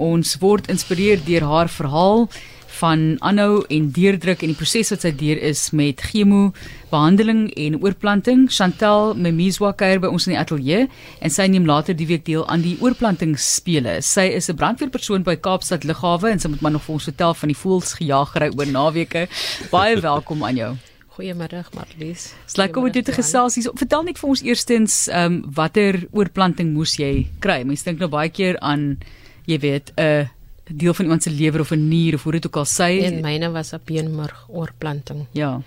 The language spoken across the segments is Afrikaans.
ons word inspireer deur haar verhaal van aanhou en deurdruk en die proses wat sy deur is met chemo behandeling en oorplanting. Chantel Memizwa kuier by ons in die ateljee en sy neem later die week deel aan die oorplantingsspele. Sy is 'n brandweerpersoon by Kaapstad Lughawe en sy moet maar nog vir ons vertel van die voelsgejagery oor naweke. Baie welkom aan jou. Goeiemiddag Marlies. Dis lekker om dit te gesels. Hier. Vertel net vir ons eerstens ehm um, watter oorplanting moes jy kry? Mense dink nou baie keer aan jy weet 'n uh, deel van iemand se lewer of 'n nier of hoe dit ook al sê. En myne was 'n beenmerg oorplanting. Ja.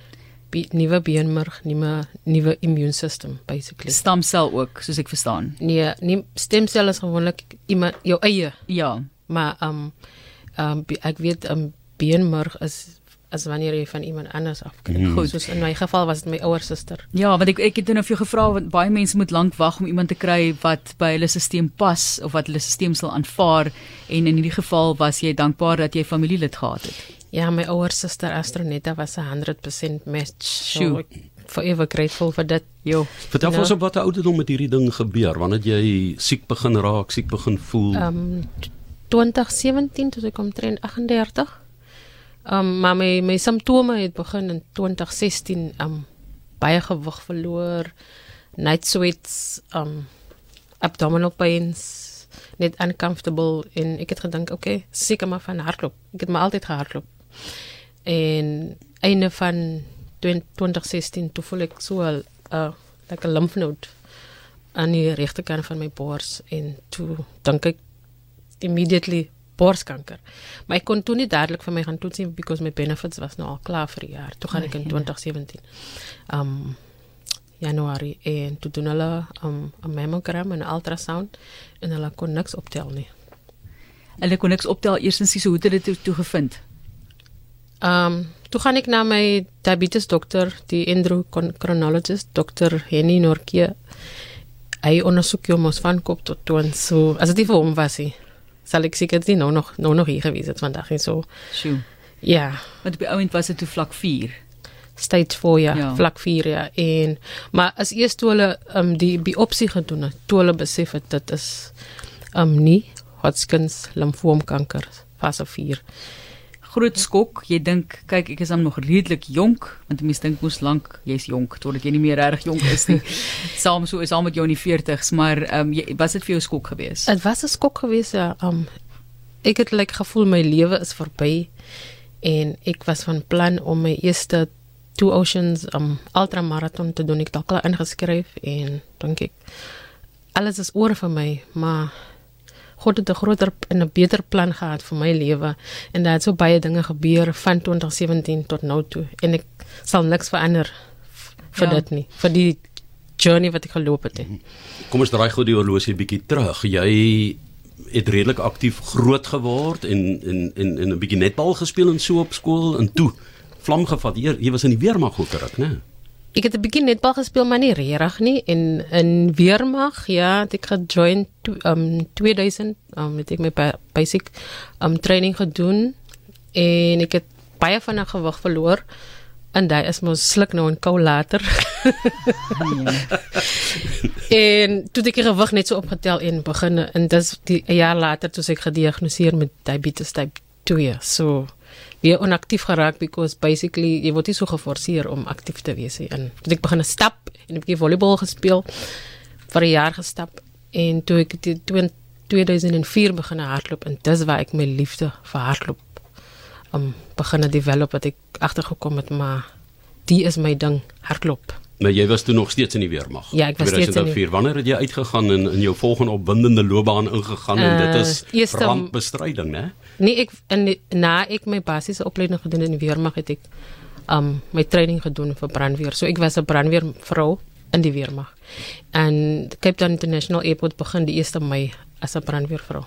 Be nuwe beenmerg, nuwe nuwe immuunstelsel basically. Stamsel ook, soos ek verstaan. Nee, nie stemsel is gewoonlik iemand jou eie. Ja. Maar ehm um, ehm um, ek weet 'n um, beenmerg is as wanneer jy van iemand anders afkry. Mm. Goed, soos in my geval was dit my ouer suster. Ja, want ek ek het nou vir jou gevra want baie mense moet lank wag om iemand te kry wat by hulle stelsel pas of wat hulle stelsel sal aanvaar en in hierdie geval was jy dankbaar dat jy familielid gehad het. Ja, my ouer suster Astronetta was 'n 100% match. So forever grateful vir dit. Jo. Vertel ons op watter ouderdom met hierdie ding gebeur? Wanneer jy siek begin raak, siek begin voel? Ehm um, 2017 toe ek omtrent 38 Um maar my my simptome het begin in 2016 um baie gewig verloor, night sweats, um abdominal pains, net uncomfortable en ek het gedink okay, seker maar van hardloop. Ek het maar altyd gehardloop. En einde van 2016 toe voel ek so 'n uh, like 'n lymph node aan die regterkant van my bors en toe dink ek immediately borskanker. Maar ek kon toe nie dadelik vir my gaan toets nie because my benefits was nou al klaar vir die jaar. Toe gaan ek in 2017. Um Januarie en toe doen hulle um 'n mammogram en 'n ultrasound en hulle kon niks optel nie. Hulle kon niks optel eerstens hoe het hulle dit toe gevind? Um toe gaan ek na my diabetes dokter, die endocrinologist, dokter Henny Norke. Hy ondersoek jou mos van kop tot toe en so. As dit vir hom was hy sal ek seker nie nou nog nou nog hier gewees het vandag en so. Sjoe. Ja. Want by ouend was dit toe vlak 4. Stage 4 ja, ja, vlak 4 ja. En maar as eers toe hulle um, die biopsie gedoen het, toe hulle besef het dit is um nie Hodgkin's limfoomkanker fase 4 groot skok. Jy dink, kyk, ek is dan nog redelik jonk, want mense dink mos lank jy's jonk totdat jy nie meer reg jonk is nie. Saam so is al met jou in die 40s, maar ehm um, was dit vir jou skok geweest? Dit was 'n skok geweest ja. Um ek het like gevoel my lewe is verby en ek was van plan om my eerste two oceans um ultramarathon te doen. Ek het al klaar ingeskryf en dink ek alles is oor vir my, maar God het 'n groter en 'n beter plan gehad vir my lewe en daar het so baie dinge gebeur van 2017 tot nou toe en ek sal niks verander vir ja. dit nie vir die journey wat ek geloop het. Nie. Kom ons draai gou die horlosie bietjie terug. Jy het redelik aktief groot geword en en en en 'n bietjie netbal gespeel en so op skool en toe vlam gevat. Jy, jy was in die weermag ook ruk, né? Ek het 'n bietjie netbal gespeel maar nie regtig nie en in weermag ja, het ek gejoin um 2000 um het ek my basic um training gedoen en ek het baie van 'n gewig verloor en daai is mos sluk nou en kou later. en toe ek gewig net so opgetel en begin en dis die 'n jaar later toe ek gediagnoseer met diabetes type 2. So weer onaktief geraak because basically jy word nie so geforseer om aktief te wees nie. Toe ek begin stap en 'n bietjie volleybal gespeel vir 'n jaar gestap en toe ek die 2004 begin hardloop en dis waar ek my liefde vir hardloop om begin develop wat ek agtergekom het maar die is my ding hardloop. Maar jy was toe nog steeds in die weermag. Ja, ek was steeds in die Wanneer het jy uitgegaan en in jou volgende opwindende loopbaan ingegaan uh, en dit is uh, brandbestryding, né? Nee, ek in die, na ek my basiese opleiding gedoen in die weermag het ek um my training gedoen vir brandweer. So ek was 'n brandweervrou in die weermag. En Cape Town International Airport begin die 1 Mei as 'n brandweervrou.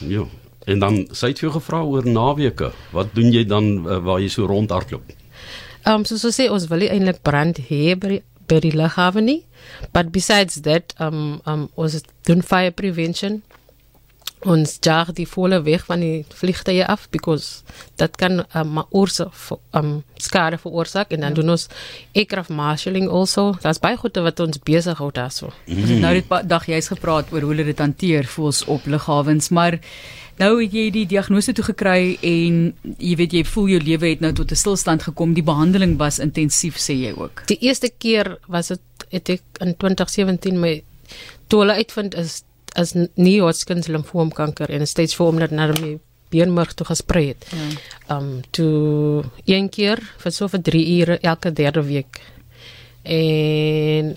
Ja. En dan sê jy gevra oor naweke. Wat doen jy dan uh, waar jy so rondhardloop? Um so so sê ons wil eintlik brand hê by by die lughawe nie. But besides that um um ons doen fire prevention ons jaag die volle weg van die vliegtye af because dat kan um, oorsaak um, skade veroorsaak en dan ja. doen ons aircraft marshalling also dat's baie goed wat ons besig hou daarso mm. nou dit dag jy's gepraat oor hoe hulle dit hanteer voels op lughawens maar Nou het jy die diagnose toe gekry en jy weet jy voel jou lewe het nou tot 'n stilstand gekom. Die behandeling was intensief sê jy ook. Die eerste keer was dit het ek in 2017 my toe hulle uitvind is is nie Hodgkin's limfoomkanker en steeds voor omdat na my beenmerg toe gesprei het. Ja. Um toe een keer vir so vir 3 ure elke derde week. En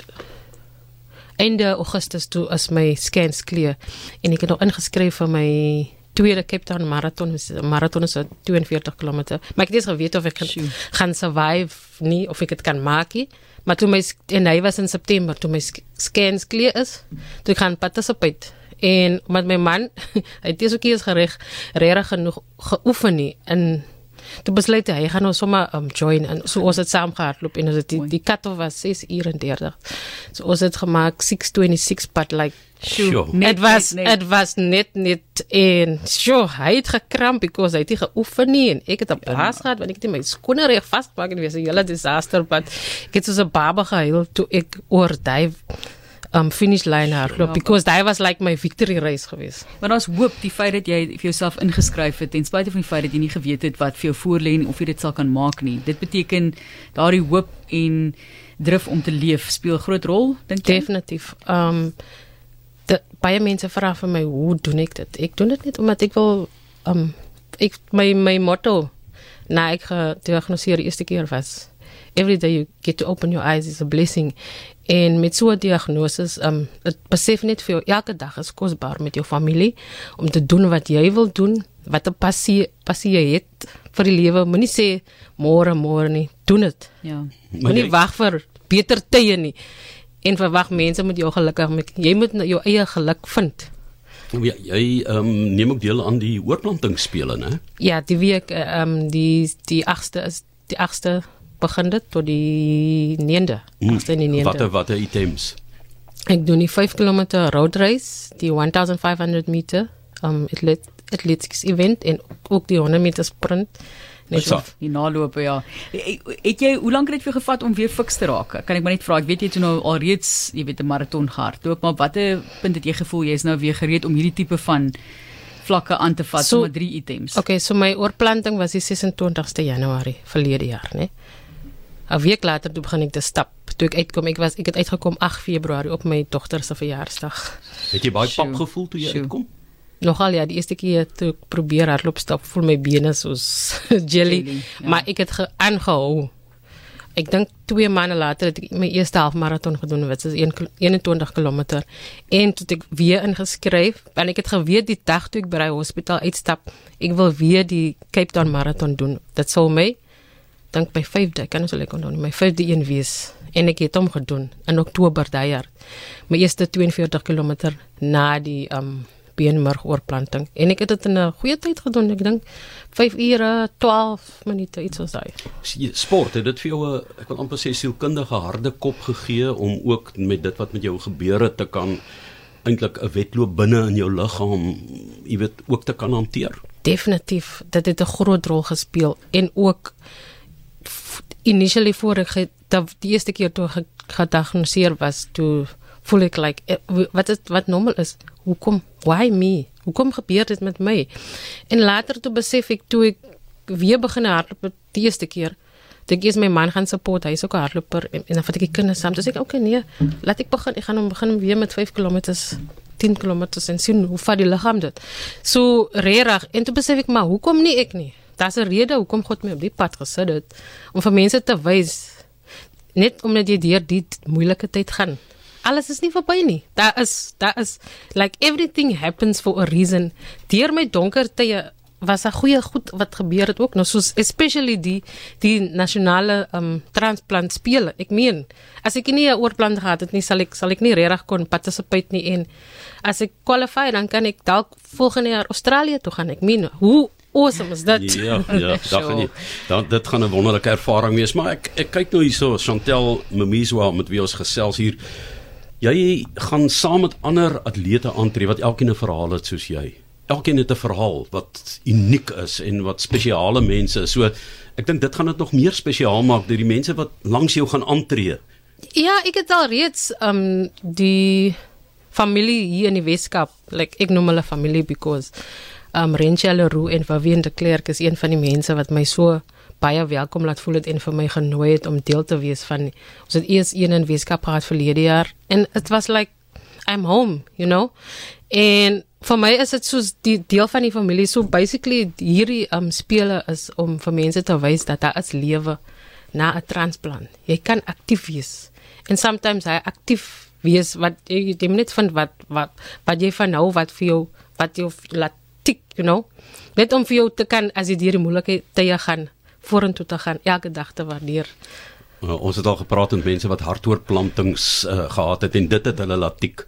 einde Augustus toe is my scans clear en ek het nog ingeskryf vir my tweede Cape Town marathon marathon is 42 km maar ek het nie geweet of ek kan, gaan survive nie of ek dit kan maak nie. Maar toe my en hy was in September toe my scans clear is toe gaan participate en met my man hy het ook eens gereg regtig genoeg geoefen nie in Toe besluit hy gaan nou sommer um join en so ons het saam gehardloop en ons het die, die cut off was 6 ure en 30. So ons het gemaak 626 but like Sure. Net, it was net, net. it was net net en sure hy het gekramp because hy het nie geoefen nie en ek het 'n blaas ja. gehad want ek het my skoene reg vasgemaak en dit was 'n hele disaster but ek het so 'n baba gehuil toe ek oor dive um finish line hardloop because that was like my victory race geweest. Maar ons hoop die feit dat jy vir jouself ingeskryf het ten spyte van die feit dat jy nie geweet het wat vir jou voorlê en of jy dit sal kan maak nie. Dit beteken daardie hoop en drif om te leef speel groot rol dink jy? Definitief. Um de baie mense vra vir my hoe doen ek dit? Ek doen dit net omdat ek wil um ek my my motto na ek gediagnoseer die eerste keer was every day you get to open your eyes is a blessing En met so 'n diagnose, um dit besef net vir jou elke dag is kosbaar met jou familie om te doen wat jy wil doen, wat 'n passie passie jy het vir die lewe. Moenie sê môre môre nie, doen dit. Ja. Moenie wag vir beter tye nie. En verwag mense moet jou gelukkig maak. Jy moet jou eie geluk vind. Ja, jy ehm um, neem ook deel aan die oorplantingsspele, né? Ja, die week ehm um, die die 8ste is die 8ste begin dit tot die 9de. Mm, watter watter items? Ek doen die 5 km road race, die 1500 meter um athletics event en ook die 100 meter sprint. Net so die naloop ja. Het jy hoe lank het dit vir gevat om weer fiks te raak? Kan ek maar net vra, ek weet jy het nou alreeds, jy weet 'n maraton gehardloop, maar watter punt het jy gevoel jy is nou weer gereed om hierdie tipe van vlakke aan te vat so, met drie items? Okay, so my oorplanting was die 26ste Januarie verlede jaar, né? 'n week later toe begin ek te stap. Toe ek uitkom, ek was ek het uitgekom 8 Februarie op my dogter se verjaarsdag. Het jy baie pap gevoel toe jy uitkom? Nogal ja, die eerste keer toe ek probeer hardloop stap, voel my bene soos jelly, jelly ja. maar ek het aangehou. Ek dink 2 maande later het ek my eerste halfmaraton gedoen wat is 21 km en toe ek weer ingeskryf en ek het geweet die dag toe ek by die hospitaal uitstap, ek wil weer die Cape Town maraton doen. Dit sou my dink by 5de, kan ons lekker onthou, my 5de een wees en ek het hom gedoen in Oktober daai jaar. My eerste 42 km na die um beenmerg oorplanting en ek het dit in 'n goeie tyd gedoen. Ek dink 5 ure 12 minute iets soos daai. Sport het dit vir jou 'n ek wil amper sê sielkundige harde kop gegee om ook met dit wat met jou gebeur het te kan eintlik 'n wedloop binne in jou liggaam, jy weet, ook te kan hanteer. Definitief, dit het 'n groot rol gespeel en ook initially voor ek die eerste keer toe gediagnoseer was toe voel ek like eh, wat is wat normaal is hoekom? Why me? Hoekom gebeur dit met my? En later toe besef ek toe ek weer begin hardloop die eerste keer dink jy is my man gaan support hy is ook 'n hardloper en, en dan vat ek die kinders saam. Dis ek okay nee laat ek begin. Ek gaan hom begin weer met 5 km 10 km en sien hoe vat die liggaam dit. So regtig en toe besef ek maar hoekom nie ek nie? Daar's 'n rede hoekom God my op die pad gesit het om vir mense te wys net omdat jy deur die moeilike tyd gaan. Alles is nie verby nie. Daar is daar is like everything happens for a reason. Deur my donker tye was 'n goeie goed wat gebeur het ook nou soos especially die die nasionale um transplant spele. Ek meen, as ek nie 'n oorplant gehad het nie, sal ek sal ek nie regtig kon participate nie en as ek qualify dan kan ek dalk volgende jaar Australië toe gaan. Ek meen, hoe awesome is dit. Ja, ja, dag en nie. Dan dit gaan 'n wonderlike ervaring wees, maar ek ek kyk nou hierso Chantel Memizwa met wie ons gesels hier. Jy gaan saam met ander atlete aantree wat elkeen 'n verhaal het soos jy. Elkeen het 'n verhaal wat uniek is en wat spesiale mense is. So ek dink dit gaan dit nog meer spesiaal maak deur die mense wat langs jou gaan aantree. Ja, ek het al reeds um die familie hier in die Weskaap, like ek noem hulle familie because Um Renche Leroux en Vivian de Klerk is een van die mense wat my so baie welkom laat voel het en vir my genooi het om deel te wees van ons het eers een in Weskaap gehad verlede jaar en it was like I'm home, you know. En vir my is dit soos die deel van die familie so basically hierdie um spele is om vir mense te wys dat daar is lewe na 'n transplant. Jy kan aktief wees. En sometimes hy aktief wees wat jy moet net vind wat wat wat jy van nou wat vir jou wat jy laat tik, you know. Net om vir jou te kan as jy hierdie moeilikheid te gaan vorentoe te gaan elke dag te waardeer. Uh, ons het al gepraat met mense wat hartoortplantings uh, gehad het en dit het hulle laat tik.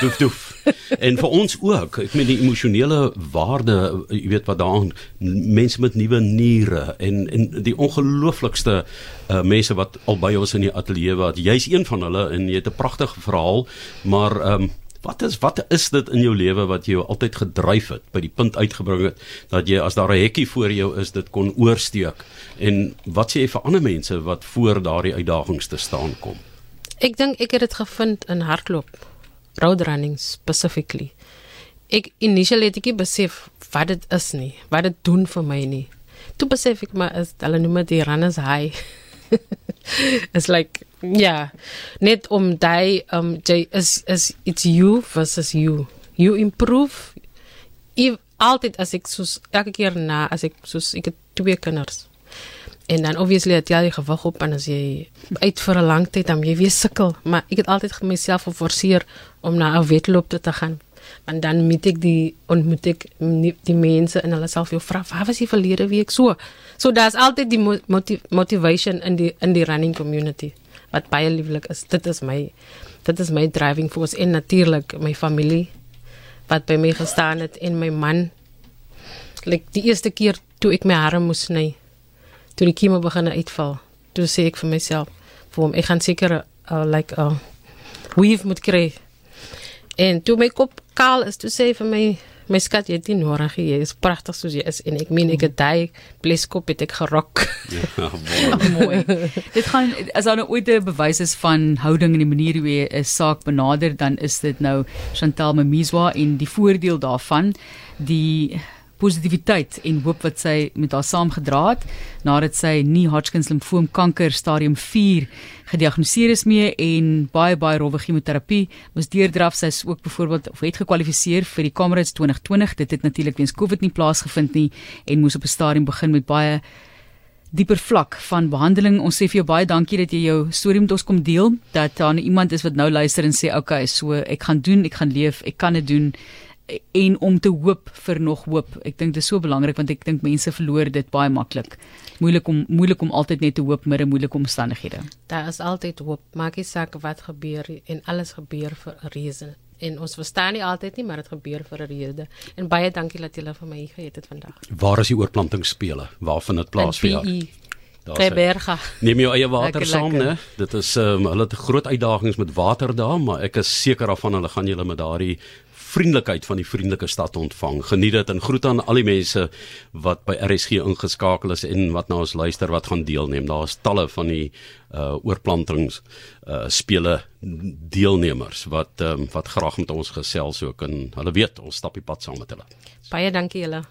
Doef doef. en vir ons ook, ek meen die emosionele waarde, jy weet wat daarin mense met nuwe niere en en die ongelooflikste uh, mense wat al by ons in die ateljee was. Jy's een van hulle en jy het 'n pragtige verhaal, maar ehm um, Wat is wat is dit in jou lewe wat jou altyd gedryf het by die punt uitgebring het dat jy as daar 'n hekkie voor jou is dit kon oorsteek en wat sê jy vir ander mense wat voor daardie uitdagings te staan kom? Ek dink ek het dit gevind in hardloop road running specifically. Ek initially het ek besef wat dit is nie, wat dit doen vir my nie. Toe besef ek maar is hulle noem dit runners high. it's like ja, net om daai um jy is is it's you versus you. You improve if altyd as ek soos elke keer na as ek soos ek het twee kinders. En dan obviously het jy gewig op en as jy uit vir 'n lang tyd dan jy weer sukkel, maar ek het altyd myself geforseer om na 'n wedloop te, te gaan. Want dan moet ek die ontmoet ek die mense en hulle self jou vra, "Waar was jy verlede week?" So. So daar's altyd die motiv motivation in die in die running community wat baie lieflik is. Dit is my dit is my driving force en natuurlik my familie wat by my gestaan het en my man. Like die eerste keer toe ek my hare moes sny, toe die kieme begin uitval, toe sê ek vir myself, vir hom, ek gaan seker uh, like 'n uh, weave moet kry. En toe my kop kaal is, toe sê vir my my skat jy het nie nodig jy is pragtig soos jy is en ek meen ek het daai bleskop het ek gerok. Ja, mooi. dit gaan as daar nou ooit 'n bewys is van houding en die manier hoe jy 'n saak benader dan is dit nou Chantal Memizwa en die voordeel daarvan die positiwiteit en hoop wat sy met haar saamgedra het nadat sy nie Hodgkin limfoom kanker stadium 4 gediagnoseer is mee en baie baie rowwe chemoterapie moes deurdraf sy is ook byvoorbeeld of het gekwalifiseer vir die Comrades 2020 dit het natuurlik weens Covid nie plaasgevind nie en moes op 'n stadium begin met baie dieper vlak van behandeling. Ons sê vir jou baie dankie dat jy jou storie met ons kom deel. Dat daar nou iemand is wat nou luister en sê, "Oké, okay, so ek gaan doen, ek gaan leef, ek kan dit doen." En om te hoop vir nog hoop. Ek dink dit is so belangrik want ek dink mense verloor dit baie maklik. Moeilik om moeilik om altyd net te hoop met 'n moeilike omstandighede. Daar is altyd hoop. Maak nie saak wat gebeur en alles gebeur vir 'n rede. En ons verstaan nie altyd nie, maar dit gebeur vir 'n rede. En baie dankie dat julle vir my gegee het vandag. Waar is die oorplantingsspele? Waar vind dit plaas vir jou? Kleberga. Neem jou eie water lekker, saam, né? Dit is um, hulle het groot uitdagings met water daar, maar ek is seker daarvan hulle gaan julle met daardie vriendelikheid van die vriendelike stad ontvang. Geniet dit en groet aan al die mense wat by RSG ingeskakel is en wat na ons luister wat gaan deelneem. Daar is talle van die uh oorplantings uh spele deelnemers wat um, wat graag met ons gesels ook en hulle weet ons stap die pad saam met hulle. Baie dankie julle.